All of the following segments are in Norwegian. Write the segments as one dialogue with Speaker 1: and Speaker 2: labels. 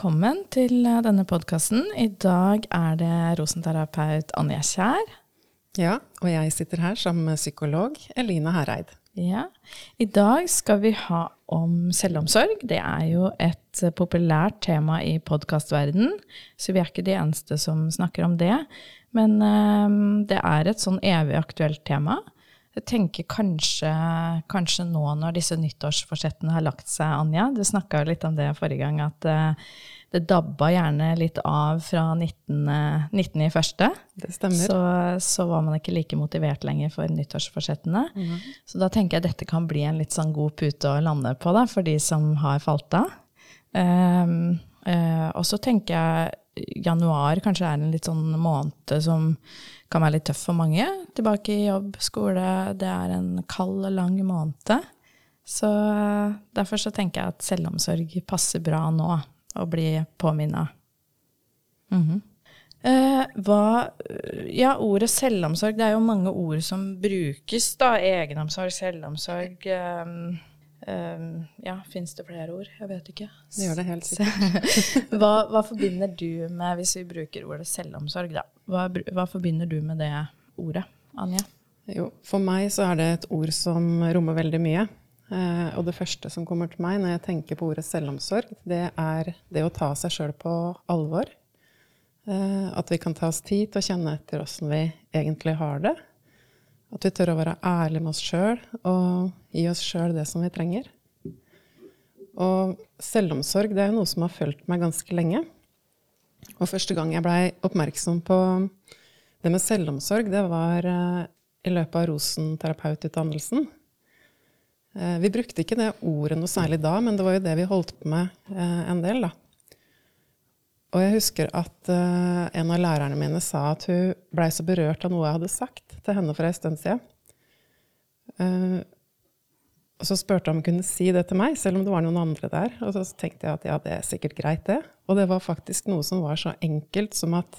Speaker 1: Velkommen til eh, denne podkasten. I dag er det rosenterapeut Anja Kjær.
Speaker 2: Ja, og jeg sitter her med psykolog Eline Hereid.
Speaker 1: Ja. I dag skal vi ha om selvomsorg. Det er jo et populært tema i podkastverdenen, så vi er ikke de eneste som snakker om det. Men um, det er et sånn evig aktuelt tema. Jeg tenker kanskje, kanskje, nå når disse nyttårsforsettene har lagt seg, Anja Du snakka jo litt om det forrige gang, at uh, det dabba gjerne litt av fra 19, 19 i første.
Speaker 2: Det stemmer.
Speaker 1: Så, så, var man ikke like motivert lenger for nyttårsforsettene. Mm. Så da tenker jeg dette kan bli en litt sånn god pute å lande på da, for de som har falt av. Um, uh, og så tenker jeg januar kanskje er en litt sånn måned som kan være litt tøff for mange. Tilbake i jobb, skole. Det er en kald og lang måned. Så derfor så tenker jeg at selvomsorg passer bra nå, å bli påminna. Mm -hmm. eh, hva Ja, ordet selvomsorg, det er jo mange ord som brukes, da. Egenomsorg, selvomsorg. Eh, Um, ja, fins det flere ord? Jeg vet ikke.
Speaker 2: Det gjør det helt sikkert.
Speaker 1: hva, hva, forbinder du med, hvis vi bruker ordet selvomsorg, da? Hva, hva, forbinder du med det ordet, Anja?
Speaker 2: Jo, for meg så er det et ord som rommer veldig mye. Eh, og det første som kommer til meg når jeg tenker på ordet selvomsorg, det er det å ta seg sjøl på alvor. Eh, at vi kan ta oss tid til å kjenne etter åssen vi egentlig har det. At vi tør å være ærlige med oss sjøl og gi oss sjøl det som vi trenger. Og selvomsorg det er jo noe som har fulgt meg ganske lenge. Og første gang jeg blei oppmerksom på det med selvomsorg, det var uh, i løpet av Rosenterapeututdannelsen. Uh, vi brukte ikke det ordet noe særlig da, men det var jo det vi holdt på med uh, en del, da. Og jeg husker at uh, en av lærerne mine sa at hun blei så berørt av noe jeg hadde sagt til henne for ei stund siden. Og så spurte hun om hun kunne si det til meg, selv om det var noen andre der. Og så tenkte jeg at ja, det er sikkert greit, det. Og det var faktisk noe som var så enkelt som at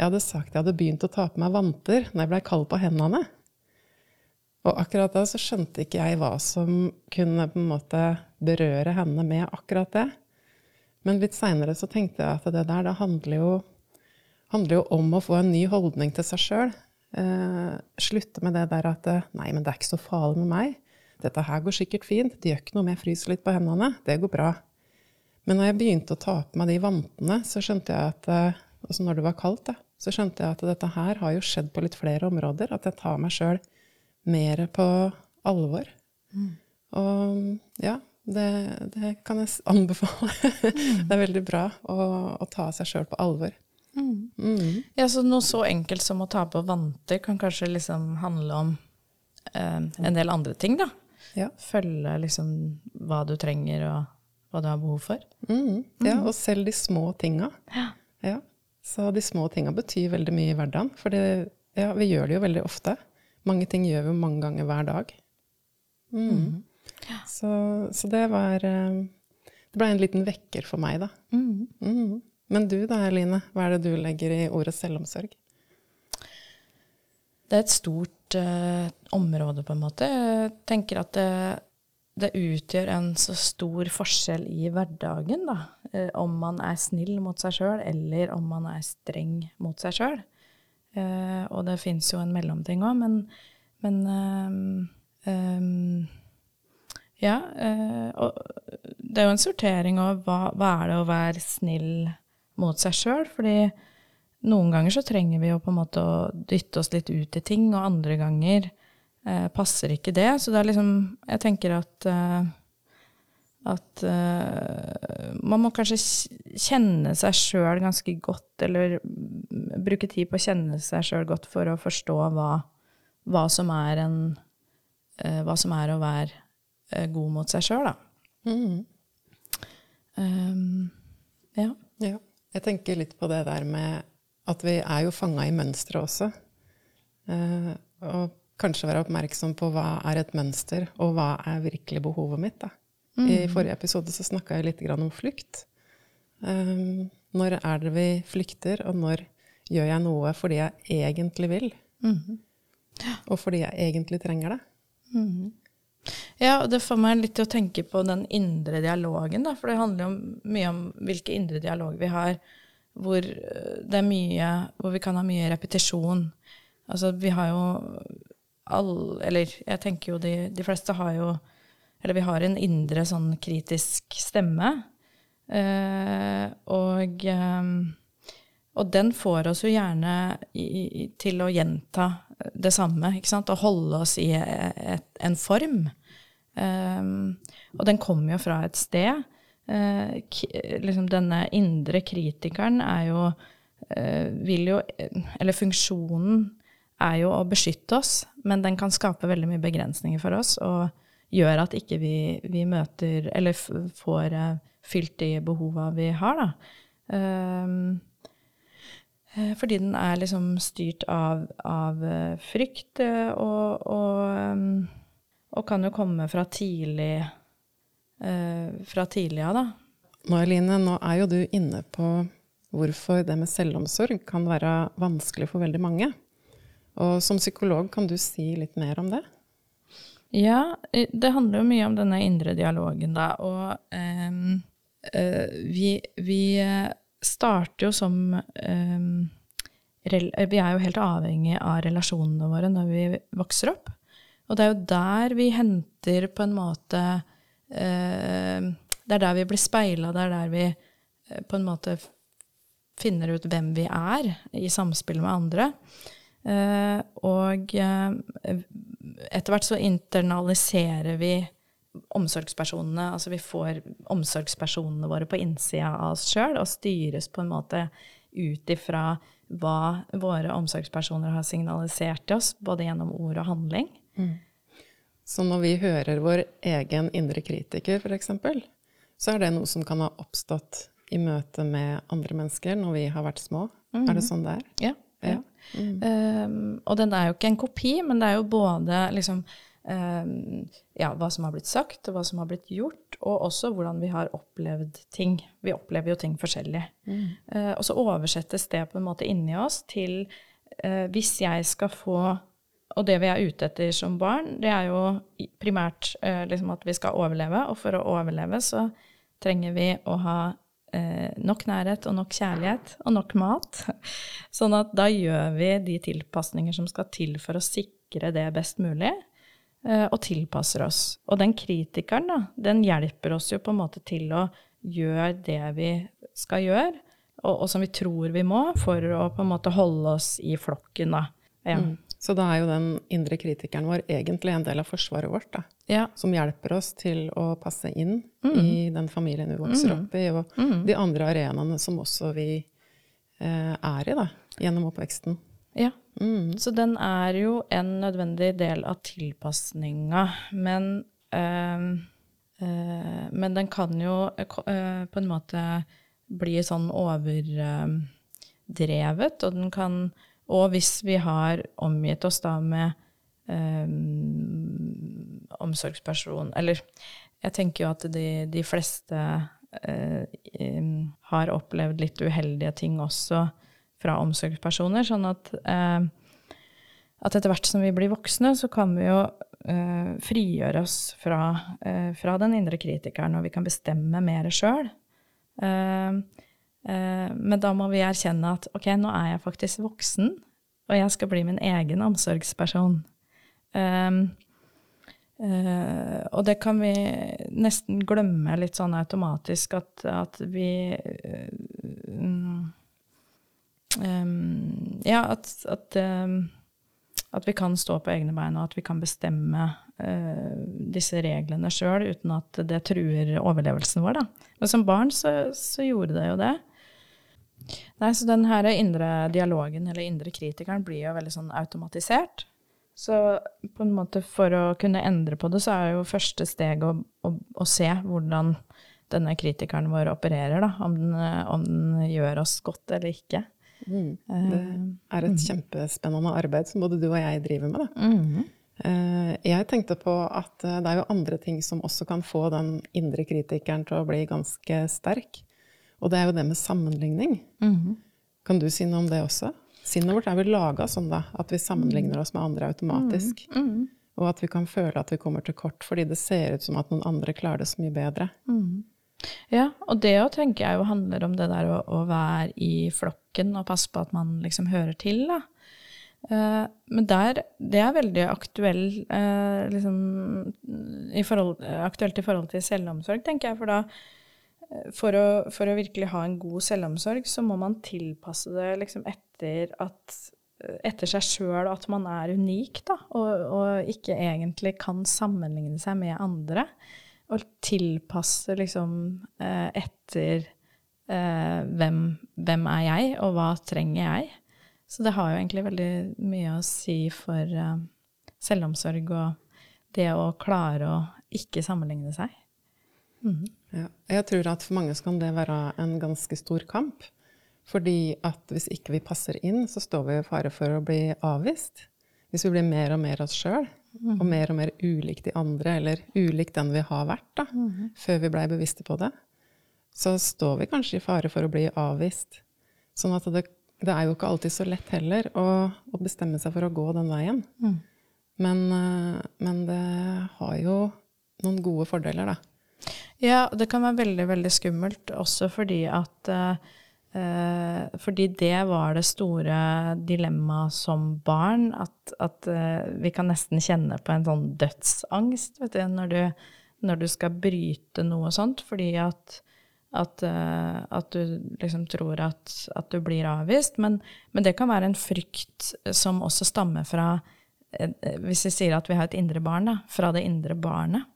Speaker 2: jeg hadde sagt jeg hadde begynt å ta på meg vanter når jeg blei kald på hendene. Og akkurat da så skjønte ikke jeg hva som kunne på en måte berøre henne med akkurat det. Men litt seinere så tenkte jeg at det der det handler jo, handler jo om å få en ny holdning til seg sjøl. Eh, slutte med det der at Nei, men det er ikke så farlig med meg. Dette her går sikkert fint. Det gjør ikke noe om jeg fryser litt på hendene. Det går bra. Men når jeg begynte å ta på meg de vantene, så skjønte jeg at eh, Altså når det var kaldt, da, så skjønte jeg at dette her har jo skjedd på litt flere områder. At jeg tar meg sjøl mer på alvor. Mm. Og ja, det, det, kan jeg anbefale. Mm. det er veldig bra å, å ta seg sjøl på alvor.
Speaker 1: Mm. Mm. Ja, så Noe så enkelt som å ta på vanter kan kanskje liksom handle om eh, en del andre ting, da. Ja. Følge liksom hva du trenger, og hva du har behov for.
Speaker 2: Mm. Ja, og selv de små tinga. Ja. ja. Så de små tinga betyr veldig mye i hverdagen. For ja, vi gjør det jo veldig ofte. Mange ting gjør vi mange ganger hver dag. Mm. mm. Så, så, det var eh, Det ble en liten vekker for meg, da. Mm. Mm. Men du da, Eline? Hva er det du legger i ordet selvomsorg?
Speaker 1: Det er et stort uh, område, på en måte. Jeg tenker at det, det, utgjør en så stor forskjell i hverdagen, da. Uh, om man er snill mot seg sjøl, eller om man er streng mot seg sjøl. Uh, og det fins jo en mellomting òg, men, men um, ja, eh, og det er jo en sortering av hva, hva er det å være snill mot seg sjøl. Fordi noen ganger så trenger vi jo på en måte å dytte oss litt ut i ting, og andre ganger passer ikke det. Så det er liksom Jeg tenker at at uh, man må kanskje kjenne seg sjøl ganske godt, eller bruke tid på å kjenne seg sjøl godt for å forstå hva, hva, som er en uh, Hva som er å være uh, god mot seg sjøl, da. Mm. Um,
Speaker 2: ja. ja. Jeg tenker litt på det der med at vi er jo fanga i mønstre også. Og kanskje være oppmerksom på hva er et mønster, og hva er virkelig behovet mitt. Da. Mm. I forrige episode så snakka jeg litt om flukt. Um, når er det vi flykter, og når gjør jeg noe fordi jeg egentlig vil? Mm. Og fordi jeg egentlig trenger det?
Speaker 1: Mm. Ja, og det får meg litt til å tenke på den indre dialogen, da. For det handler jo mye om hvilke indre dialog vi har, hvor det er mye Hvor vi kan ha mye repetisjon. Altså, vi har jo all Eller jeg tenker jo de, de fleste har jo Eller vi har en indre sånn kritisk stemme. Eh, og, eh, og den får oss jo gjerne i, til å gjenta det samme, ikke sant? Og holde oss i et, en form. Eh, og den kommer jo fra et sted. Eh, liksom denne indre kritikeren er jo eh, vil jo Eller funksjonen er jo å beskytte oss, men den kan skape veldig mye begrensninger for oss og gjør at ikke vi, vi møter Eller får uh, fylt de behova vi har, da. Um, fordi den er liksom styrt av, av uh, frykt og, og, um, og, kan jo komme fra tidlig fra tidlig av, da.
Speaker 2: Nå Eline, nå er jo du inne på hvorfor det med selvomsorg kan være vanskelig for veldig mange. Og som psykolog, kan du si litt mer om det?
Speaker 1: Ja, det handler jo mye om denne indre dialogen, da. Og um, uh, vi, vi, starter jo som um, Vi er jo helt avhengig av relasjonene våre når vi vokser opp. Og det er jo der vi henter på en måte uh, Det er der vi blir speila, det er der vi uh, på en måte finner ut hvem vi er i samspill med andre. Og etter hvert så internaliserer vi omsorgspersonene. Altså vi får omsorgspersonene våre på innsida av oss sjøl og styres på en måte ut ifra hva våre omsorgspersoner har signalisert til oss, både gjennom ord og handling. Mm.
Speaker 2: Så når vi hører vår egen indre kritiker, f.eks., så er det noe som kan ha oppstått i møte med andre mennesker når vi har vært små? Mm. Er det sånn det er?
Speaker 1: Ja. ja. Mm. Um, og den er jo ikke en kopi, men det er jo både liksom um, ja, hva som har blitt sagt, og hva som har blitt gjort, og også hvordan vi har opplevd ting. Vi opplever jo ting forskjellig. Mm. Uh, og så oversettes det på en måte inni oss til uh, hvis jeg skal få og det vi er ute etter som barn, det er jo primært uh, liksom at vi skal overleve. Og for å overleve så trenger vi å ha nok nærhet og nok kjærlighet og nok mat. Sånn at da gjør vi de tilpasninger som skal til for å sikre det best mulig, eh, og tilpasser oss. Og den kritikeren, da, den hjelper oss jo på en måte til å gjøre det vi skal gjøre, og, og som vi tror vi må, for å på en måte holde oss i flokken, da. Ja. Mm.
Speaker 2: Så da er jo den indre kritikeren vår egentlig en del av forsvaret vårt, da. Ja. Som hjelper oss til å passe inn mm. i den familien vi vokser mm. opp i, og mm. de andre arenaene som også vi eh, er i, da, gjennom oppveksten.
Speaker 1: Ja. Mm. Så den er jo en nødvendig del av tilpasninga, men øh, øh, Men den kan jo øh, på en måte bli sånn overdrevet, og den kan og hvis vi har omgitt oss da med um, omsorgsperson Eller jeg tenker jo at de, de fleste uh, har opplevd litt uheldige ting også fra omsorgspersoner. Sånn at, uh, at etter hvert som vi blir voksne, så kan vi jo uh, frigjøre oss fra, fra, den indre kritikeren, og vi kan bestemme mer sjøl. Uh, men da må vi erkjenne at ok, nå er jeg faktisk voksen, og jeg skal bli min egen omsorgsperson. Um, uh, og det kan vi nesten glemme litt sånn automatisk, at, at vi um, Ja, at, at, um, at, vi kan stå på egne bein, og at vi kan bestemme disse reglene sjøl uten at det truer overlevelsen vår. Da. Men som barn så, så gjorde det jo det. Nei, så den her indre dialogen, eller indre kritikeren, blir jo veldig sånn automatisert. Så på en måte for å kunne endre på det, så er jo første steg å, å, å se hvordan denne kritikeren vår opererer, da. Om den, om den gjør oss godt eller ikke.
Speaker 2: Mm. Det er et kjempespennende arbeid som både du og jeg driver med. Da.
Speaker 1: Mm.
Speaker 2: Eh, Jeg tenkte på at eh, det er jo andre ting som også kan få den indre kritikeren til å bli ganske sterk. Og det er jo det med sammenligning.
Speaker 1: Mhm.
Speaker 2: Kan du si noe om det også? Sinnet vårt er vel laga sånn da, at vi sammenligner oss med andre automatisk.
Speaker 1: Mhm.
Speaker 2: Og at vi kan føle at vi kommer til kort fordi det ser ut som at noen andre klarer det så mye bedre.
Speaker 1: Mhm. Ja, og det òg tenker jeg jo handler om det der å, å være i flokken og passe på at man liksom hører til, da. Eh, men der, det er veldig aktuell, eh, liksom, i forhold, aktuelt i forhold til selvomsorg, tenker jeg. For da, for å, for å virkelig ha en god selvomsorg, så må man tilpasse det liksom etter, at, etter seg sjøl, at man er unik, da. Og, og ikke egentlig kan sammenligne seg med andre. Og tilpasse liksom eh, etter eh, hvem, hvem er jeg, og hva trenger jeg? Så det har jo egentlig veldig mye å si for eh, selvomsorg og det å klare å ikke sammenligne seg. Mhm.
Speaker 2: Ja. Jeg tror at for mange så kan det være en ganske stor kamp. Fordi at hvis ikke vi passer inn, så står vi i fare for å bli avvist. Hvis vi blir mer og mer oss sjøl, og mer og mer ulik de andre, eller ulik den vi har vært, da, før vi blei bevisste på det, så står vi kanskje i fare for å bli avvist. Sånn at det, det er jo ikke alltid så lett heller å, å bestemme seg for å gå den veien.
Speaker 1: Mm.
Speaker 2: Men, eh, men det har jo noen gode fordeler, da.
Speaker 1: Ja, det kan være veldig, veldig skummelt også fordi at eh, eh, Fordi det var det store dilemmaet som barn, at, at eh, vi kan nesten kjenne på en sånn dødsangst vet du, når, du, når du skal bryte noe sånt, fordi at at, uh, at du liksom tror at, at du blir avvist. Men, men det kan være en frykt som også stammer fra eh, Hvis vi sier at vi har et indre barn, da, fra det indre barnet.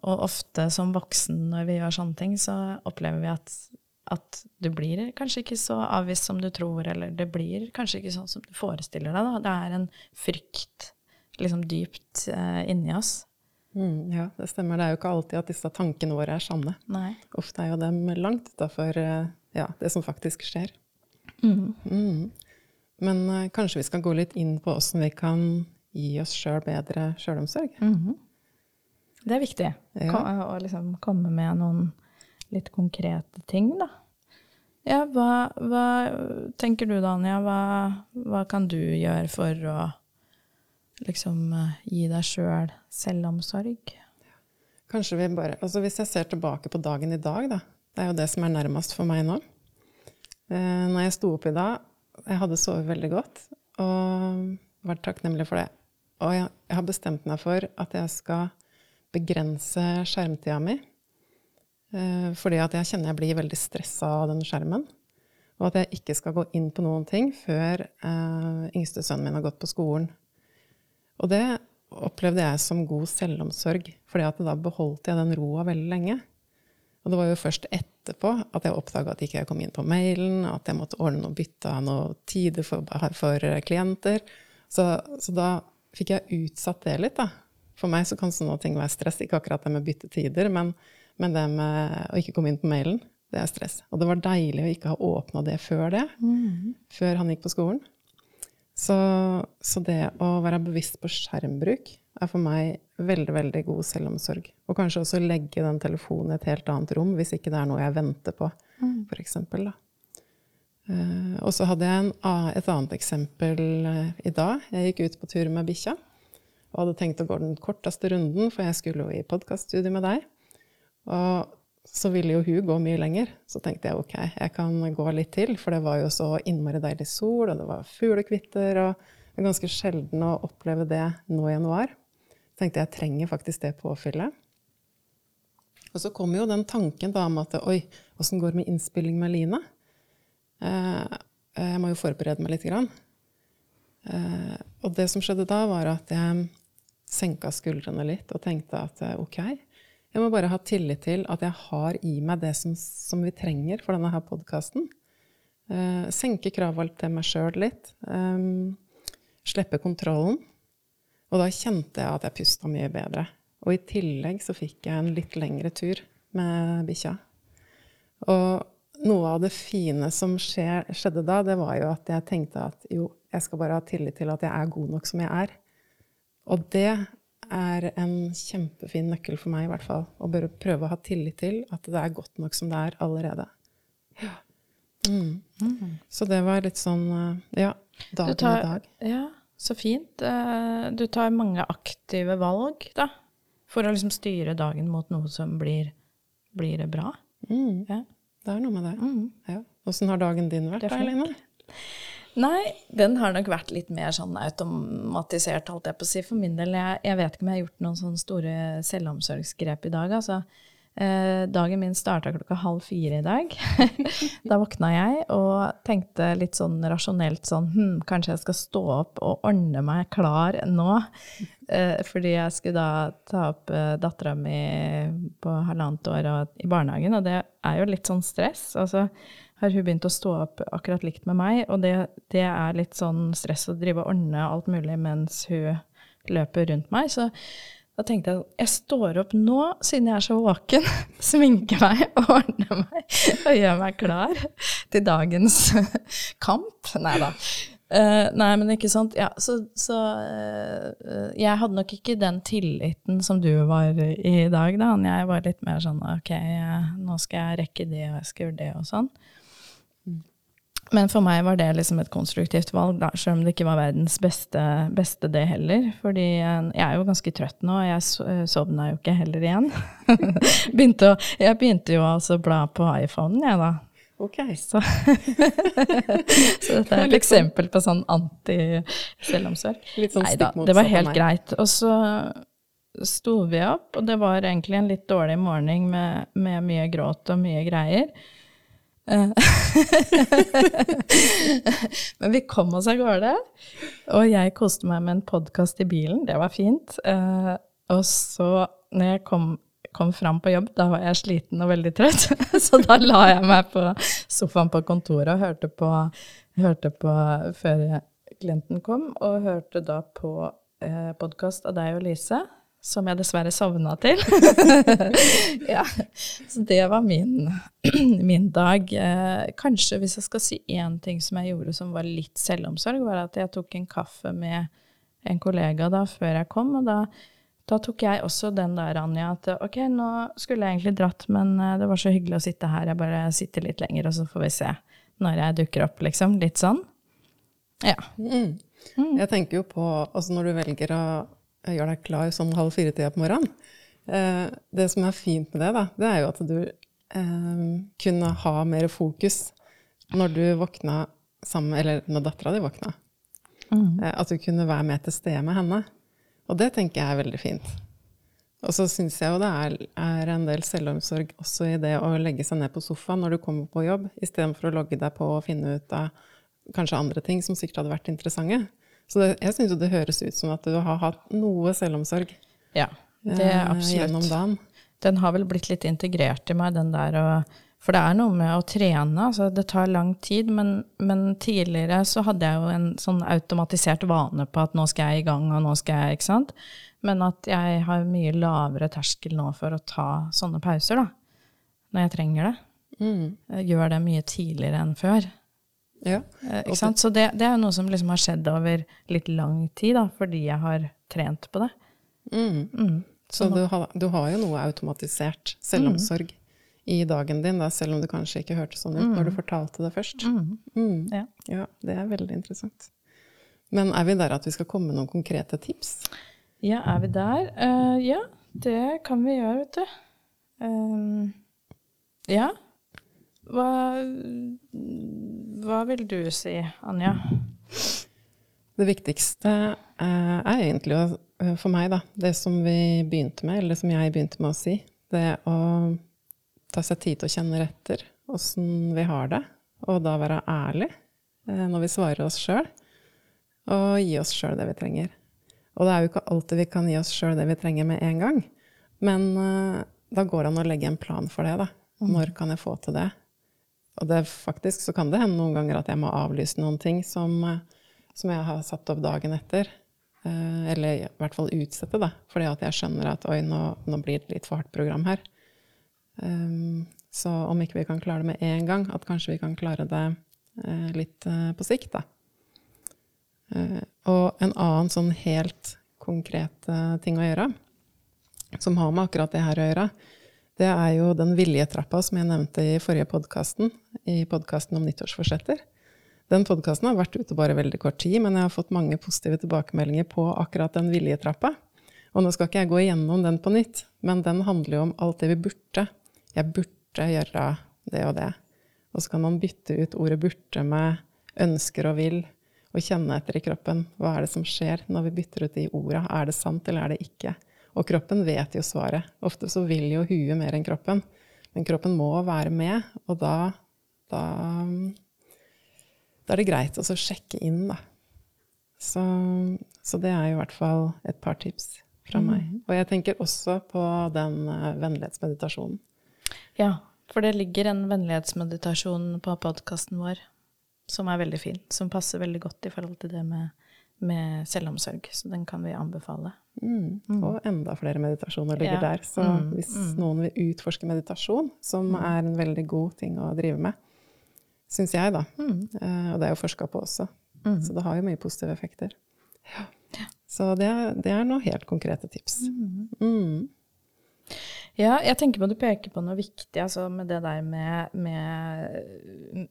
Speaker 1: Og ofte som voksen når vi gjør sånne ting, så opplever vi at, at du blir kanskje ikke så avvist som du tror, eller det blir kanskje ikke sånn som du forestiller deg. Da. Det er en frykt liksom dypt eh, inni oss.
Speaker 2: Mm, ja, det stemmer. Det er jo ikke alltid at disse tankene våre er sanne.
Speaker 1: Nei.
Speaker 2: Ofte er jo dem langt utafor ja, det som faktisk skjer.
Speaker 1: Mm.
Speaker 2: Mm. Men uh, kanskje vi skal gå litt inn på åssen vi kan gi oss sjøl bedre sjølomsorg.
Speaker 1: Mhm. Det er viktig
Speaker 2: Ja.
Speaker 1: Ko- å liksom komme med noen litt konkrete ting, da. Ja, hva, hva tenker du, Dania? Hva, hva kan du gjøre for å liksom eh, gi deg sjøl selvomsorg?
Speaker 2: Kanskje vi bare, altså Hvis jeg ser tilbake på dagen i dag, da, det er jo det som er nærmest for meg nå. Eh, når jeg sto opp i dag, jeg hadde sovet veldig godt og vært takknemlig for det. Og jeg, jeg har bestemt meg for at jeg skal begrense skjermtida mi. Eh, fordi at jeg kjenner jeg blir veldig stressa av den skjermen. Og at jeg ikke skal gå inn på noen ting før eh, yngste sønnen min har gått på skolen. Og det opplevde jeg som god selvomsorg, fordi at da beholdt jeg den roa veldig lenge. Og det var jo først etterpå at jeg oppdaga at ikke jeg kom inn på mailen, at jeg måtte ordne noe bytte av noe tider for, for klienter. Så, så da fikk jeg utsatt det litt, da. For meg så kan sånne ting være stress. Ikke akkurat det med byttetider, men, men det med å ikke komme inn på mailen, det er stress. Og det var deilig å ikke ha åpna det før det, før han gikk på skolen. Så, så det å være bevisst på skjermbruk er for meg veldig veldig god selvomsorg. Og kanskje også legge den telefonen i et helt annet rom, hvis ikke det er noe jeg venter på, for eksempel, da. Eh, og så hadde jeg en, et annet eksempel eh, i dag. Jeg gikk ut på tur med bikkja og hadde tenkt å gå den korteste runden, for jeg skulle jo i podkaststudio med deg. Og så ville jo hun gå mye lenger. Så tenkte jeg ok, jeg kan gå litt til, for det var jo så innmari deilig sol, og det var fuglekvitter, og det er ganske sjelden å oppleve det nå i januar. Så tenkte jeg jeg trenger faktisk det påfyllet. Og så kom jo den tanken da om at oi, åssen går det med innspilling med Line? Eh, jeg må jo forberede meg litt. Grann. Eh, og det som skjedde da, var at jeg senka skuldrene litt og tenkte at eh, ok, jeg må bare ha tillit til at jeg har i meg det som, som vi trenger for denne her podkasten. Eh, senke kravet til meg sjøl litt. Eh, slippe kontrollen. Og da kjente jeg at jeg pusta mye bedre. Og i tillegg så fikk jeg en litt lengre tur med bikkja. Og noe av det fine som skje, skjedde da, det var jo at jeg tenkte at jo, jeg skal bare ha tillit til at jeg er god nok som jeg er. Og det er en kjempefin nøkkel for meg, i hvert fall. Å bare prøve å ha tillit til at det er godt nok som det er allerede. Ja. Mm. Mm. Så det var litt sånn eh, ja, dag
Speaker 1: tar,
Speaker 2: med dag.
Speaker 1: Ja, så fint. Eh, du tar mange aktive valg, da, for å liksom styre dagen mot noe som blir, blir bra.
Speaker 2: Mm.
Speaker 1: Ja.
Speaker 2: Det er noe med det.
Speaker 1: Mm.
Speaker 2: Ja. Åssen har dagen din vært, da, Eline?
Speaker 1: Nei, den har nok vært litt mer sånn automatisert, holdt jeg på å si. For min del, jeg, jeg vet ikke om jeg har gjort noen sånne store selvomsorgsgrep i dag. altså. Eh, dagen min starta klokka halv fire i dag. da våkna jeg og tenkte litt sånn rasjonelt sånn hm, kanskje jeg skal stå opp og ordne meg klar nå. Eh, fordi jeg skulle da ta opp eh, dattera mi på halvannet år og, i barnehagen, og det er jo litt sånn stress. Altså, har hun begynt å stå opp akkurat likt med meg, og det, det er litt sånn stress å drive og ordne alt mulig mens hun løper rundt meg. Så da tenkte jeg jeg står opp nå, siden jeg er så våken, sminker meg og ordner meg og gjør meg klar til dagens kamp. Nei da. Uh, nei, men ikke sant. Ja, så, så uh, jeg hadde nok ikke den tilliten som du var i dag, da. Jeg var litt mer sånn ok, jeg, nå skal jeg rekke det, og jeg skal gjøre det, og sånn. Men for meg var det liksom et konstruktivt valg, da, selv om det ikke var verdens beste, beste det heller. Fordi jeg er jo ganske trøtt nå, og jeg sovna jo ikke heller igjen. begynte å, jeg begynte jo altså å bla på iPhonen, jeg, da.
Speaker 2: Ok.
Speaker 1: Så, så dette er et eksempel på sånn anti-selvomsorg.
Speaker 2: Litt sånn
Speaker 1: Nei da, det var helt greit. Og så sto vi opp, og det var egentlig en litt dårlig morgen med, med mye gråt og mye greier. Men vi kom oss av gårde, og jeg koste meg med en podkast i bilen. Det var fint. Eh, og så, når jeg kom, kom fram på jobb, da var jeg sliten og veldig trøtt. Så da la jeg meg på sofaen på kontoret og hørte på, hørte på før klienten kom, og hørte da på eh, podkast av deg og Lise som jeg dessverre sovna til. ja, så det var min, min dag. Eh, kanskje hvis jeg skal si én ting som jeg gjorde som var litt selvomsorg, var at jeg tok en kaffe med en kollega da før jeg kom, og da, da tok jeg også den der, Anja, at ok, nå skulle jeg egentlig dratt, men eh, det var så hyggelig å sitte her, jeg bare sitter litt lenger, og så får vi se når jeg dukker opp, liksom. Litt sånn. Ja.
Speaker 2: Mm. Mm. Jeg tenker jo på, altså når du velger å gjør deg klar sånn halv fire-tida på morgenen. Eh, det som er fint med det, da, det er jo at du eh, kunne ha mer fokus når du våkna sammen Eller når dattera di våkna. Mm. Eh, at du kunne være med til stede med henne. Og det tenker jeg er veldig fint. Og så syns jeg jo det er, er, en del selvomsorg også i det å legge seg ned på sofaen når du kommer på jobb, istedenfor å logge deg på og finne ut av kanskje andre ting som sikkert hadde vært interessante. Så det, jeg syns jo det høres ut som at du har hatt noe selvomsorg
Speaker 1: ja, det er
Speaker 2: eh,
Speaker 1: absolutt.
Speaker 2: gjennom dagen.
Speaker 1: Den har vel blitt litt integrert i meg, den der og For det er noe med å trene, altså det tar lang tid, men, men, tidligere så hadde jeg jo en sånn automatisert vane på at nå skal jeg i gang, og nå skal jeg Ikke sant? Men at jeg har mye lavere terskel nå for å ta sånne pauser, da. Når jeg trenger det.
Speaker 2: Mm.
Speaker 1: Jeg gjør det mye tidligere enn før.
Speaker 2: Ja.
Speaker 1: Eh, så det, det, er noe som liksom har skjedd over litt lang tid, da, fordi jeg har trent på det.
Speaker 2: Mm.
Speaker 1: Mm.
Speaker 2: Så, så du, har, du, har, jo noe automatisert selvomsorg i dagen din, da, selv om du kanskje ikke hørte sånn ut når du fortalte det først.
Speaker 1: Ja.
Speaker 2: ja. det er veldig interessant. Men er vi der at vi skal komme med noen konkrete tips?
Speaker 1: Ja, er vi der? Uh, ja, det kan vi gjøre, vet du. Um, ja. Hva, hva vil du si, Anja?
Speaker 2: Det viktigste eh, er egentlig eh, for meg, da, det som vi begynte med, eller som jeg begynte med å si. Det å ta seg tid til å kjenne etter åssen vi har det, og da være ærlig eh, når vi svarer oss sjøl, og gi oss sjøl det vi trenger. Og det er jo ikke alltid vi kan gi oss sjøl det vi trenger med en gang, men da går det an å legge en plan for det. da. Mm. Når kan jeg få til det? Og det, faktisk så kan det hende noen ganger at jeg må avlyse noen ting som, som jeg har satt opp dagen etter. Eh, eller i hvert fall utsette, da. Fordi at jeg skjønner at oi, nå, nå blir det litt for hardt program her. Um, så om ikke vi kan klare det med en gang, at kanskje vi kan klare det uh, litt uh, på sikt, da. Uh, og en annen sånn helt konkret ting å gjøre, som har med akkurat det her å gjøre, det er jo den viljetrappa som jeg nevnte i forrige podkasten, i podkasten om nyttårsforsetter. Den podkasten har vært ute bare veldig kort tid, men jeg har fått mange positive tilbakemeldinger på akkurat den viljetrappa. Og nå skal ikke jeg gå igjennom den på nytt, men den handler jo om alt det vi burde. Jeg burde gjøre det og det. Og så kan man bytte ut ordet 'burde' med 'ønsker' og 'vil', og kjenne etter i kroppen. Hva er det som skjer når vi bytter ut de orda? Er det sant, eller er det ikke? Og kroppen vet jo svaret. Ofte så vil jo huet mer enn kroppen. Men kroppen må være med, og da, da, da er det greit å sjekke inn, da. Så, så, det er i hvert fall et par tips fra meg. Mm. Og jeg tenker også på den uh, vennlighetsmeditasjonen.
Speaker 1: Ja, for det ligger en vennlighetsmeditasjon på podkasten vår som er veldig fin. Som passer veldig godt i forhold til det med, med selvomsorg. Så den kan vi anbefale.
Speaker 2: Mm. Mm. Og enda flere meditasjoner ligger ja. der. Så mm. hvis mm. noen vil utforske meditasjon, som mm. er en veldig god ting å drive med, syns jeg, da, Eh, og det er jo forska på også, så det har jo mye positive effekter. Ja. Så det, det, er noen helt konkrete tips.
Speaker 1: Ja, jeg tenker på at du peker på noe viktig altså med det der med, med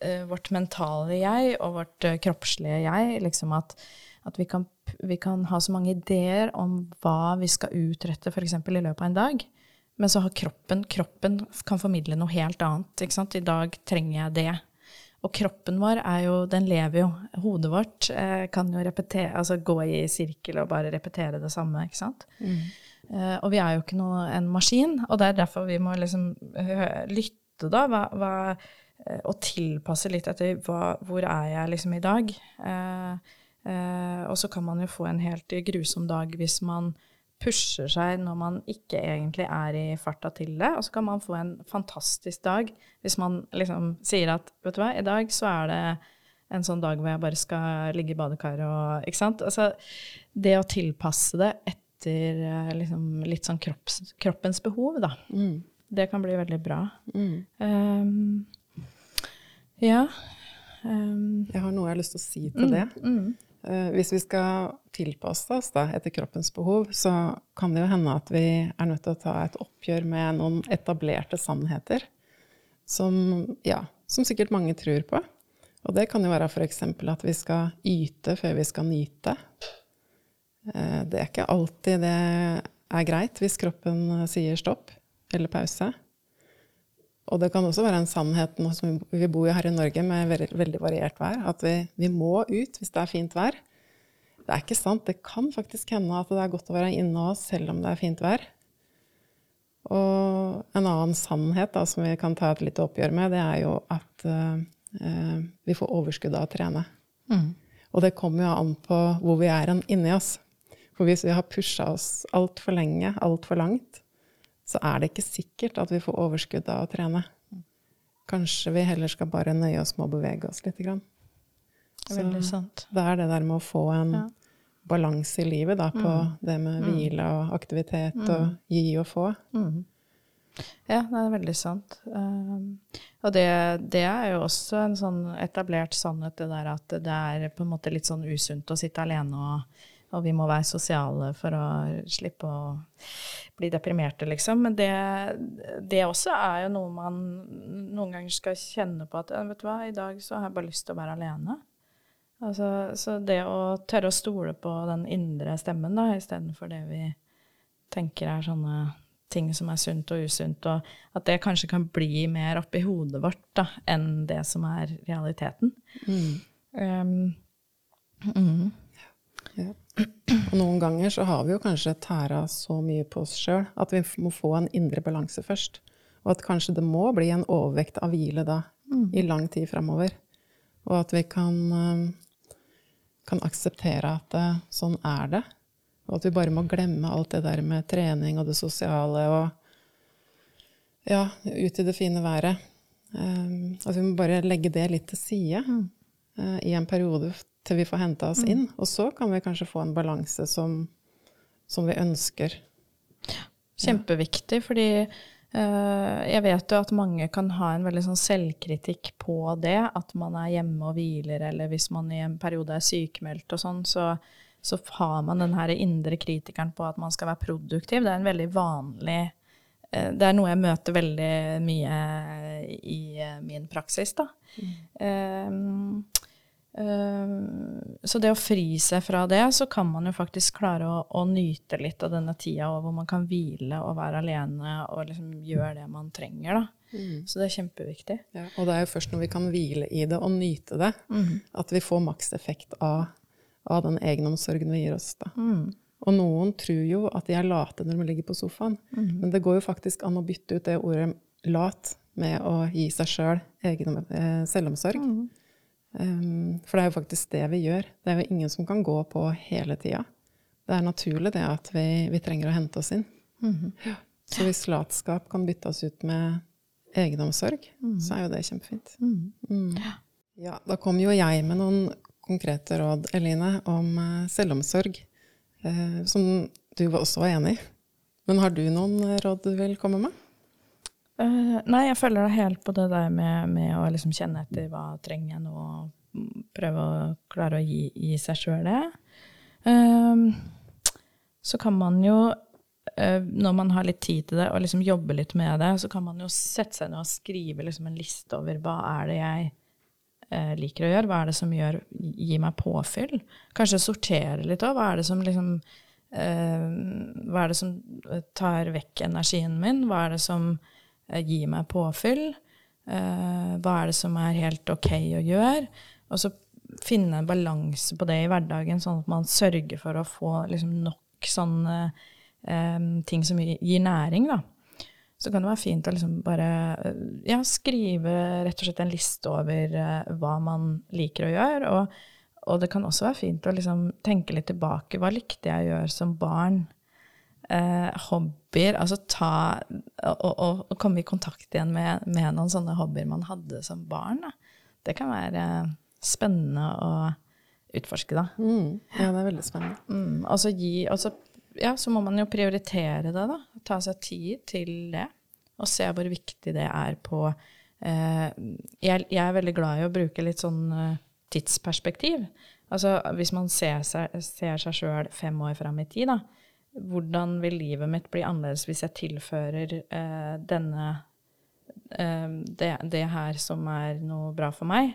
Speaker 1: uh, vårt mentale jeg og vårt uh, kroppslige jeg. Liksom at at vi kan, vi kan, ha så mange ideer om hva vi skal utrette f.eks. i løpet av en dag. Men så har kroppen Kroppen kan formidle noe helt annet. Ikke sant? I dag trenger jeg det. Og kroppen vår er jo Den lever jo. Hodet vårt eh, kan jo repetere, altså gå i sirkel og bare repetere det samme. ikke sant? Mm. Eh, og vi er jo ikke noe, en maskin, og det er derfor vi må liksom lytte, da. Hva, hva, eh, og tilpasse litt etter hva, hvor er jeg liksom i dag. Eh, Eh, og så kan man jo få en helt grusom dag hvis man pusher seg når man ikke egentlig er i farta til det. Og så kan man få en fantastisk dag hvis man liksom sier at vet du hva, i dag så er det en sånn dag hvor jeg bare skal ligge i badekaret og Ikke sant? Altså det å tilpasse det etter eh, liksom, litt sånn kropps, kroppens behov, da. Mm. Det kan bli veldig bra. Mm. Um,
Speaker 2: ja. Um, jeg har noe jeg har lyst til å si til mm, det. Mm. Eh, hvis vi skal tilpasse oss da, etter kroppens behov, så kan det jo hende at vi er nødt til å ta et oppgjør med noen etablerte sannheter som, ja, som sikkert mange tror på. Og det kan jo være f.eks. at vi skal yte før vi skal nyte. Eh, det er ikke alltid det er greit hvis kroppen sier stopp eller pause. Og det kan også være en sannhet nå som vi bor her i Norge med veldig variert vær, at vi, vi, må ut hvis det er fint vær. Det er ikke sant. Det kan faktisk hende at det er godt å være inne oss selv om det er fint vær. Og en annen sannhet da, som vi kan ta et lite oppgjør med, det er jo at uh, vi får overskudd av å trene. Mm. Og det kommer jo an på hvor vi er inni oss. For hvis vi har pusha oss altfor lenge, altfor langt, så er det ikke sikkert at vi får overskudd av å trene. Kanskje vi heller skal bare nøye oss med å bevege oss litt. Grann.
Speaker 1: Så
Speaker 2: det er det der med å få en ja. balanse i livet da, på mm. det med mm. hvile og aktivitet mm. og gi og få. Mm.
Speaker 1: Ja, det er veldig sant. Um, og det, det, er jo også en sånn etablert sannhet, det der at det er på en måte litt sånn usunt å sitte alene og og vi må være sosiale for å slippe å bli deprimerte, liksom. Men det, det også er jo noe man noen ganger skal kjenne på at vet du hva, i dag så har jeg bare lyst til å være alene. Altså, så det å tørre å stole på den indre stemmen da, istedenfor det vi tenker er sånne ting som er sunt og usunt, og at det kanskje kan bli mer oppi hodet vårt da, enn det som er realiteten. Mm. Um,
Speaker 2: mm. Ja. Og noen ganger så har vi jo kanskje tæra så mye på oss sjøl at vi må få en indre balanse først. Og at kanskje det må bli en overvekt av hvile da, mm. i lang tid framover. Og at vi kan, um, kan akseptere at det, uh, sånn er det. Og at vi bare må glemme alt det der med trening og det sosiale og ja, ut i det fine været. Um, at vi må bare legge det litt til side mm. uh, i en periode til vi får henta oss mm. inn. Og så kan vi kanskje få en balanse som, som vi ønsker.
Speaker 1: Kjempeviktig, fordi Eh, jeg vet jo at mange kan ha en veldig sånn selvkritikk på det, at man er hjemme og hviler, eller hvis man i en periode er sykemeldt og sånn, så, så har man den her indre kritikeren på at man skal være produktiv. Det er en veldig vanlig eh, Det er noe jeg møter veldig mye i eh, min praksis, da. Mm. Så det å fri seg fra det, så kan man jo faktisk klare å, å nyte litt av denne tida hvor man kan hvile og være alene og liksom gjøre det man trenger, da. Mm. Så det er kjempeviktig.
Speaker 2: Ja, og det er jo først når vi kan hvile i det og nyte det, mm. at vi får makseffekt av, av den egenomsorgen vi gir oss, da. Mm. Og noen tror jo at de er late når de ligger på sofaen, mm. men det går jo faktisk an å bytte ut det ordet lat med å gi seg sjøl selv eh, selvomsorg. Um, for det er jo faktisk det vi gjør. Det er jo ingen som kan gå på hele tida. Det er naturlig det at vi, vi trenger å hente oss inn. Mm -hmm. ja. Så hvis latskap kan byttes ut med egenomsorg, mm. så er jo det kjempefint. Mm. mm. Ja, da kom jo jeg med noen konkrete råd, Eline, om uh, selvomsorg, Eh, som du også var enig i. Men har du noen råd du vil komme med?
Speaker 1: Uh, nei, jeg følger deg helt på det der med, med å liksom kjenne etter hva trenger jeg nå, og prøve å klare å gi, gi seg sjøl det. Uh, så kan man jo, uh, når man har litt tid til det, og liksom jobbe litt med det, så kan man jo sette seg ned og skrive liksom en liste over hva er det jeg eh, liker å gjøre, hva er det som gjør, gir meg påfyll? Kanskje sortere litt òg. Hva er det som liksom Hva er det som tar vekk energien min? Hva er det som Eh, gi meg påfyll. Eh, hva er det som er helt ok å gjøre? Og så finne en balanse på det i hverdagen, sånn at man sørger for å få liksom, nok sånne um, ting som gir næring, da. Så kan det være fint å liksom bare ja, skrive rett og slett en liste over uh, hva man liker å gjøre. Og, og, det kan også være fint å liksom tenke litt tilbake. Hva likte jeg å gjøre som barn? Eh, hobbyer Altså ta og, og, og, komme i kontakt igjen med, med, noen sånne hobbyer man hadde som barn. Da. Det kan være spennende å utforske, da.
Speaker 2: Mm. Ja, det er veldig spennende.
Speaker 1: Mm. Og så gi og så, ja, så må man jo prioritere det, da. Ta seg tid til det. Og se hvor viktig det er på eh, jeg, jeg, er veldig glad i å bruke litt sånn uh, tidsperspektiv. Altså hvis man ser seg, sjøl fem år fram i tid, da, hvordan vil livet mitt bli annerledes hvis jeg tilfører eh, denne eh, det, det, her som er noe bra for meg,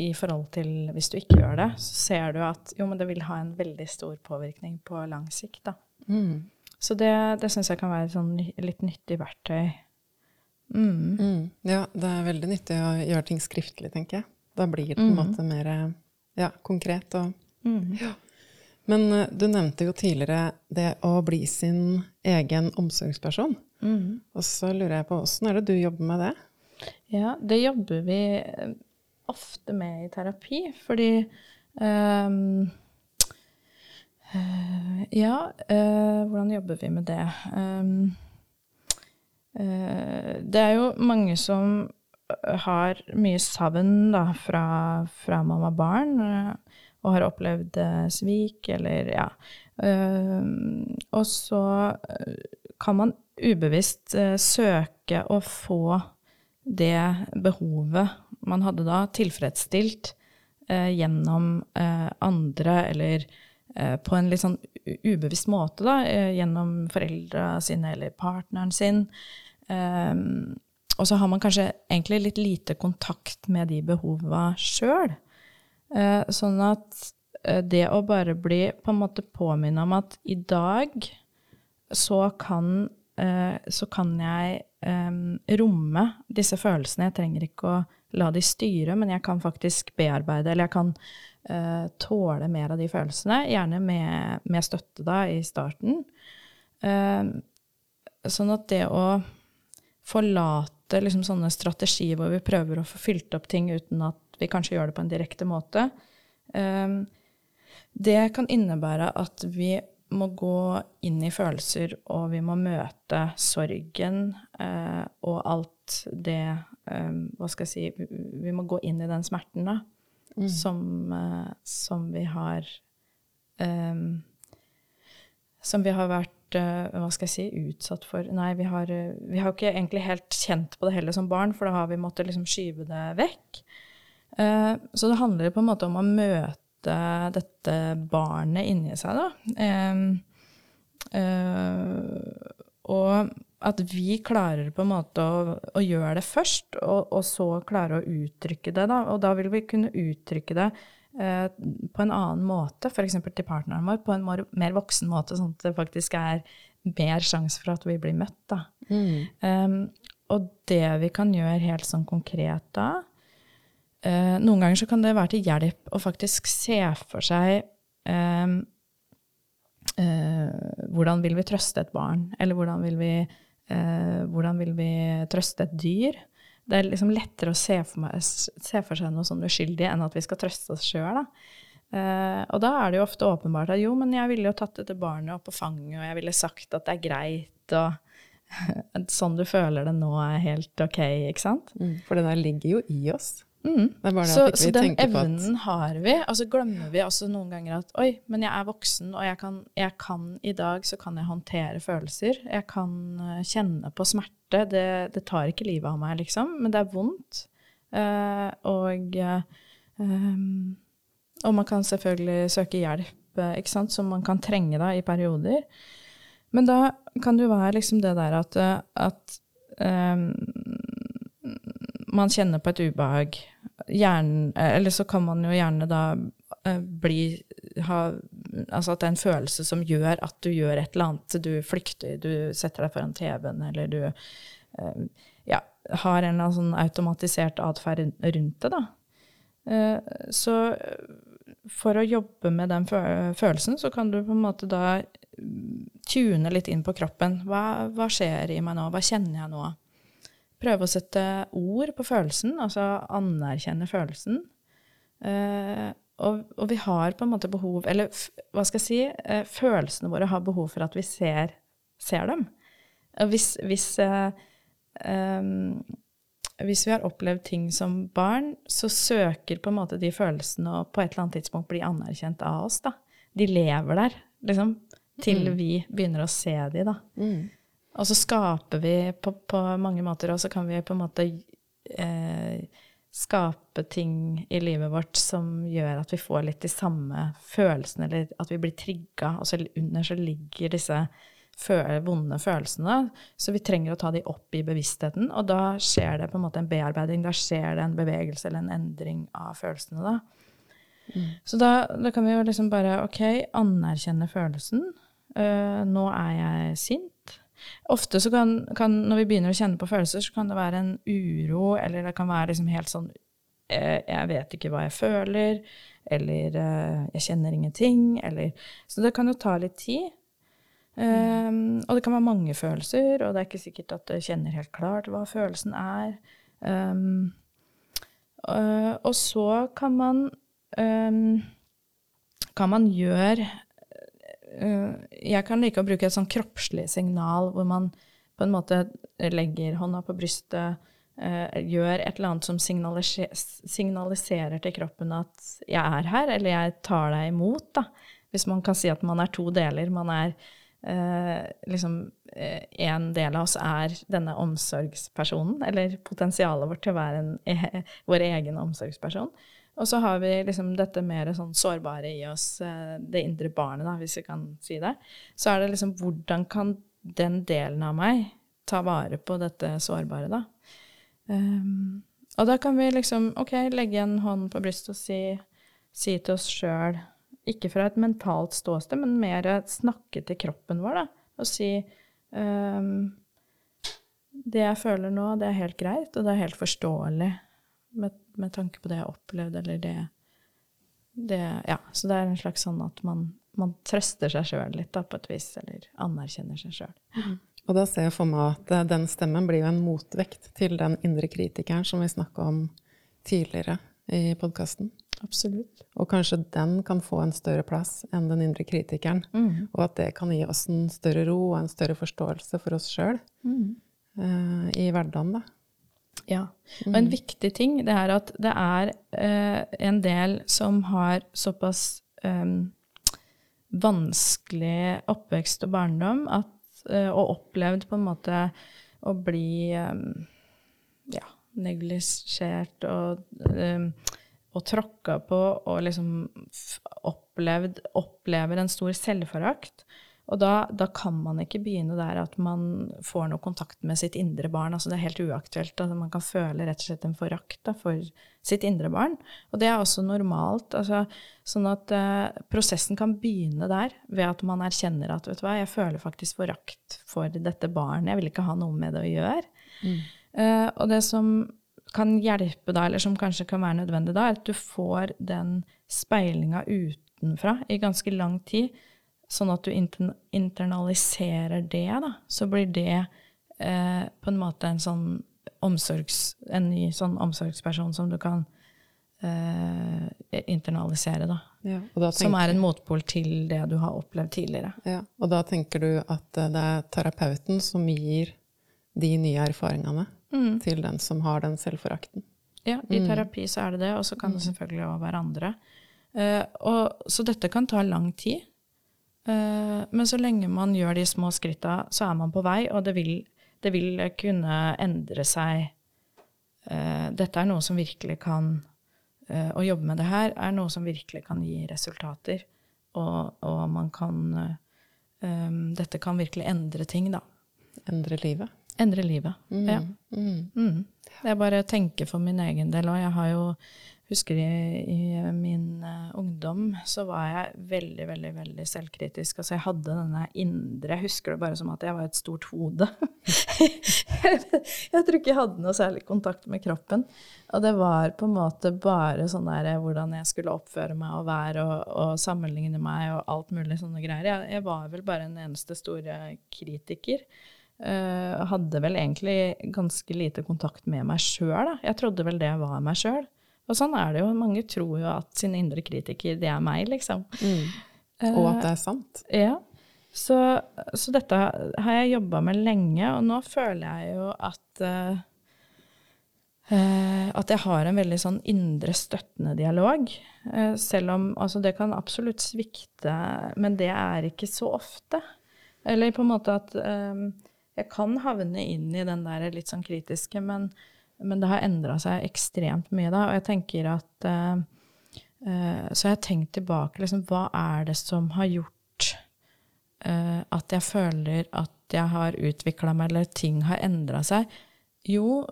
Speaker 1: i forhold til hvis du ikke gjør det, så ser du at jo, men det vil ha en veldig stor påvirkning på lang sikt, da. Mm. Så det, det syns jeg kan være et sånn litt nyttig verktøy.
Speaker 2: Mm. Mm. Ja, det er veldig nyttig å gjøre ting skriftlig, tenker jeg. Da blir det på en mm. måte mer ja, konkret og mm. ja. Men uh, du nevnte jo tidligere det å bli sin egen omsorgsperson. Mm. Og så lurer jeg på åssen er det du jobber med det?
Speaker 1: Ja, det jobber vi eh, ofte med i terapi, fordi um, uh, Ja, uh, hvordan jobber vi med det? Um, det er jo mange som har mye savn da, fra, fra mamma og har opplevd eh, svik, eller ja. Uh, og så eh, kan man ubevisst søke å få det behovet man hadde da, tilfredsstilt gjennom andre, eller på en litt sånn ubevisst måte, da, gjennom foreldra sine eller partneren sin. og så har man kanskje egentlig litt lite kontakt med de behova sjøl. Eh, sånn at eh, det å bare bli på en måte påminna om at i dag så kan, eh, så kan jeg romme disse følelsene. Jeg trenger ikke å la de styre, men jeg kan faktisk bearbeide, eller jeg kan tåle mer av de følelsene. Gjerne med, med støtte da, i starten. sånn at det å forlate liksom sånne strategier hvor vi prøver å få fylt opp ting uten at vi kanskje gjør det på en direkte måte. Ehm, det kan innebære at vi må gå inn i følelser, og vi må møte sorgen eh, og alt det ehm, Hva skal jeg si Vi må gå inn i den smerten, da, mm. som, eh, som, vi har um, Som vi har vært uh, hva skal jeg si, utsatt for Nei, vi har, vi har ikke egentlig helt kjent på det heller som barn, for da har vi måttet liksom skyve det vekk. Uh, så det handler på en måte om å møte dette barnet inni seg, da. og at vi klarer på en måte å, å gjøre det først, og, og, så klare å uttrykke det. Da. Og da vil vi kunne uttrykke det eh, på en annen måte, f.eks. til partneren vår, på en mer, mer, voksen måte, sånn at det faktisk er mer sjanse for at vi blir møtt. Da. Mm. Um, og det vi kan gjøre helt sånn konkret da eh, Noen ganger så kan det være til hjelp å faktisk se for seg eh, eh, hvordan vil vi trøste et barn, eller hvordan vil vi Eh, hvordan vil vi trøste et dyr? Det er liksom lettere å se for, meg, se for seg noe sånn uskyldig enn at vi skal trøste oss sjøl. Eh, og da er det jo ofte åpenbart at jo, men jeg ville jo tatt dette barnet opp på fanget, og jeg ville sagt at det er greit, og sånn du føler det nå, er helt ok, ikke sant?
Speaker 2: Mm, for det der ligger jo i oss.
Speaker 1: Mm. så, så den evnen har vi. Og så glemmer vi også noen ganger at oi, men jeg er voksen, og jeg kan, jeg kan i dag så kan jeg håndtere følelser. Jeg kan uh, kjenne på smerte. Det, det, tar ikke livet av meg, liksom, men det er vondt. Uh, og, um, og man kan selvfølgelig søke hjelp, ikke sant, som man kan trenge da i perioder. Men da kan det jo være liksom det der at, at um, man kjenner på et ubehag hjernen Eller så kan man jo gjerne da eh, bli ha, Altså at det er en følelse som gjør at du gjør et eller annet. Du flykter, du setter deg foran TV-en, eller du eh, ja, har en eller annen sånn automatisert atferd rundt det, da. Eh, så for å jobbe med den følelsen, så kan du på en måte da tune litt inn på kroppen. Hva, hva skjer i meg nå? Hva kjenner jeg nå? Prøve å sette ord på følelsen, altså anerkjenne følelsen. Uh, og, og, vi har på en måte behov Eller hva skal jeg si? Uh, følelsene våre har behov for at vi ser, ser dem. Hvis, hvis, um, hvis, vi har opplevd ting som barn, så søker på en måte de følelsene å på et eller annet tidspunkt bli anerkjent av oss. da. De lever der, liksom, til mm. vi begynner å se de, da. Mm. Og så skaper vi på, på mange måter, og så kan vi på en måte eh, skape ting i livet vårt som gjør at vi får litt de samme følelsene, eller at vi blir trigga. Og så under så ligger disse vonde følelsene. Så vi trenger å ta de opp i bevisstheten, og da skjer det på en måte en bearbeiding. Da skjer det en bevegelse eller en endring av følelsene, da. Mm. Så da, da, kan vi jo liksom bare OK, anerkjenne følelsen. Uh, nå er jeg sint. Ofte så kan, kan, når vi begynner å kjenne på følelser, så kan det være en uro, eller det kan være liksom helt sånn eh, Jeg vet ikke hva jeg føler, eller eh, jeg kjenner ingenting, eller Så det kan jo ta litt tid. Um, og det kan være mange følelser, og det er ikke sikkert at du kjenner helt klart hva følelsen er. Um, og så kan man um, kan man gjøre jeg kan like å bruke et sånn kroppslig signal hvor man på en måte legger hånda på brystet, uh, gjør et eller annet som signaliser, signaliserer til kroppen at 'jeg er her', eller 'jeg tar deg imot', da. Hvis man kan si at man er to deler. Man er uh, liksom En del av oss er denne omsorgspersonen, eller potensialet vårt til å være en, e vår egen omsorgsperson. Og så har vi liksom dette mer sånn sårbare i oss, eh, det indre barnet, da, hvis vi kan si det. Så er det liksom hvordan kan den delen av meg ta vare på dette sårbare, da? Um, og da kan vi liksom OK, legge en hånd på brystet og si, si til oss sjøl, ikke fra et mentalt ståsted, men mer snakke til kroppen vår, da, og si um, Det jeg føler nå, det er helt greit, og det er helt forståelig med, med tanke på det jeg opplevde, eller det, det, Ja, så det er en slags sånn at man, man trøster seg sjøl litt, da, på et vis, eller anerkjenner seg sjøl.
Speaker 2: Mm. Og da ser jeg for meg at eh, den stemmen blir jo en motvekt til den indre kritikeren som vi snakka om tidligere i podkasten.
Speaker 1: Absolutt.
Speaker 2: Og kanskje den kan få en større plass enn den indre kritikeren. Mm. Og at det kan gi oss en større ro og en større forståelse for oss sjøl mm. uh, i hverdagen, da.
Speaker 1: Ja. Og en mm. viktig ting det er at det er eh, en del som har såpass um, vanskelig oppvekst og barndom at, eh, og opplevd på en måte å bli eh, ja, neglisjert og, eh, og tråkka på og liksom opplevd, opplever en stor selvforakt. Og da, da kan man ikke begynne der at man får noe kontakt med sitt indre barn. Altså det er helt uaktuelt. Altså man kan føle rett og slett en forakt for sitt indre barn. Og det er også normalt. Altså, sånn at eh, prosessen kan begynne der, ved at man erkjenner at vet du hva, jeg føler faktisk forakt for dette barnet. Jeg vil ikke ha noe med det å gjøre. Eh, og det som kan hjelpe da, eller som kanskje kan være nødvendig da, er at du får den speilinga utenfra i ganske lang tid, sånn at du inter internaliserer det, da. Så blir det eh, på en måte en sånn omsorgs... En ny sånn omsorgsperson som du kan eh, internalisere, da.
Speaker 2: Ja, da
Speaker 1: Som er en motpol til det du har opplevd tidligere.
Speaker 2: Ja, og da tenker du at eh, det er terapeuten som gir de nye erfaringene
Speaker 1: Mm.
Speaker 2: til den som har den selvforakten.
Speaker 1: Ja, i terapi så er det det, og så kan det selvfølgelig òg være andre. Eh, og, så dette kan ta lang tid. Eh, men så lenge man gjør de små skritta, så er man på vei, og det vil, det vil kunne endre seg. Eh, dette er noe som virkelig kan eh, Å jobbe med det her er noe som virkelig kan gi resultater. Og, og man kan Dette kan virkelig endre ting, da.
Speaker 2: Endre livet.
Speaker 1: Endre livet. Ja.
Speaker 2: Mm.
Speaker 1: Mm. Jeg bare tenker for min egen del, og jeg har jo Husker i, i min eh, ungdom så var jeg veldig, veldig veldig selvkritisk. Altså jeg hadde denne indre Jeg husker det bare som at jeg var et stort hode. jeg tror ikke jeg hadde noe særlig kontakt med kroppen. Og det var på en måte bare sånn der eh, hvordan jeg skulle oppføre meg og være og, og sammenligne meg og alt mulig sånne greier. Jeg, jeg var vel bare en eneste store kritiker. Uh, hadde vel egentlig ganske lite kontakt med meg sjøl. Jeg trodde vel det var meg sjøl. Og sånn er det jo. Mange tror jo at sin indre kritiker, det er meg, liksom.
Speaker 2: Og at det er sant.
Speaker 1: Ja. Så, så dette har jeg jobba med lenge, og nå føler jeg jo at uh, uh, At jeg har en veldig sånn indre støttende dialog. Eh, selv om altså det kan absolutt svikte, men det er ikke så ofte. Eller på en måte at eh, jeg kan havne inn i den der litt sånn kritiske, men, men det har endra seg ekstremt mye da. Og jeg tenker at uh, uh, Så jeg har tenkt tilbake, liksom, hva er det som har gjort uh, at jeg føler at jeg har utvikla meg, eller ting har endra seg? Jo,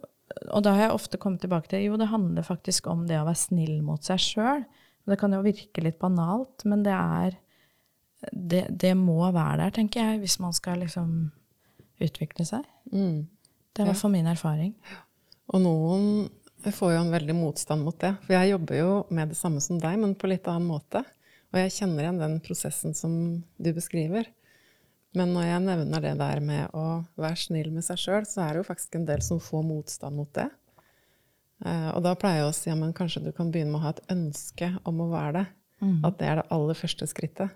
Speaker 1: og da har jeg ofte kommet tilbake til jo, det handler faktisk om det å være snill mot seg sjøl. Det kan jo virke litt banalt, men det er det, det må være der, tenker jeg, hvis man skal liksom utvikle seg.
Speaker 2: Mm.
Speaker 1: Det er i hvert fall min erfaring.
Speaker 2: Og noen får jo en veldig motstand mot det. For jeg jobber jo med det samme som deg, men på litt annen måte. Og jeg kjenner igjen den prosessen som du beskriver. Men når jeg nevner det der med å være snill med seg sjøl, så er det jo faktisk en del som får motstand mot det. Eh, og da pleier jeg å si ja, men kanskje du kan begynne med å ha et ønske om å være det. At det er det aller første skrittet.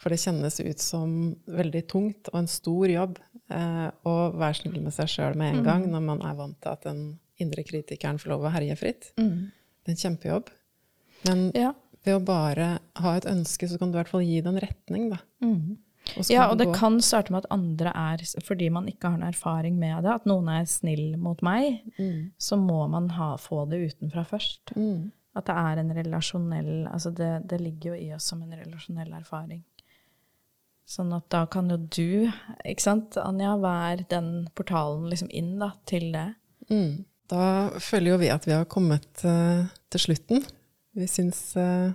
Speaker 2: For det kjennes ut som veldig tungt og en stor jobb eh, å være snill med seg sjøl med en gang, når man er vant til at den indre kritikeren får lov å herje fritt. Det er en kjempejobb. Men
Speaker 1: Ja.
Speaker 2: ved å bare ha et ønske, så kan du i hvert fall gi det en retning, da. Og så
Speaker 1: Ja, og det
Speaker 2: gå.
Speaker 1: kan starte med at andre er Fordi man ikke har noen erfaring med det, at noen er snill mot meg, så må man ha, få det utenfra først.
Speaker 2: Mm.
Speaker 1: At det er en relasjonell Altså det, det ligger jo i oss som en relasjonell erfaring. Sånn at da kan jo du, ikke sant, Anja, være den portalen liksom inn da, til det.
Speaker 2: Mm. Da føler jo vi at vi har kommet uh, til slutten. Vi syns, uh,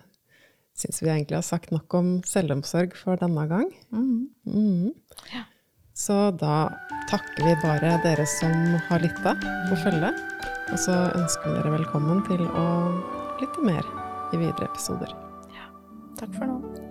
Speaker 2: syns vi egentlig har sagt nok om selvomsorg for denne gang. Mhm. Så da takker vi bare dere som har lytta på følge. Og så ønsker vi dere velkommen til å lytte mer i videre episoder. Ja.
Speaker 1: Takk for nå.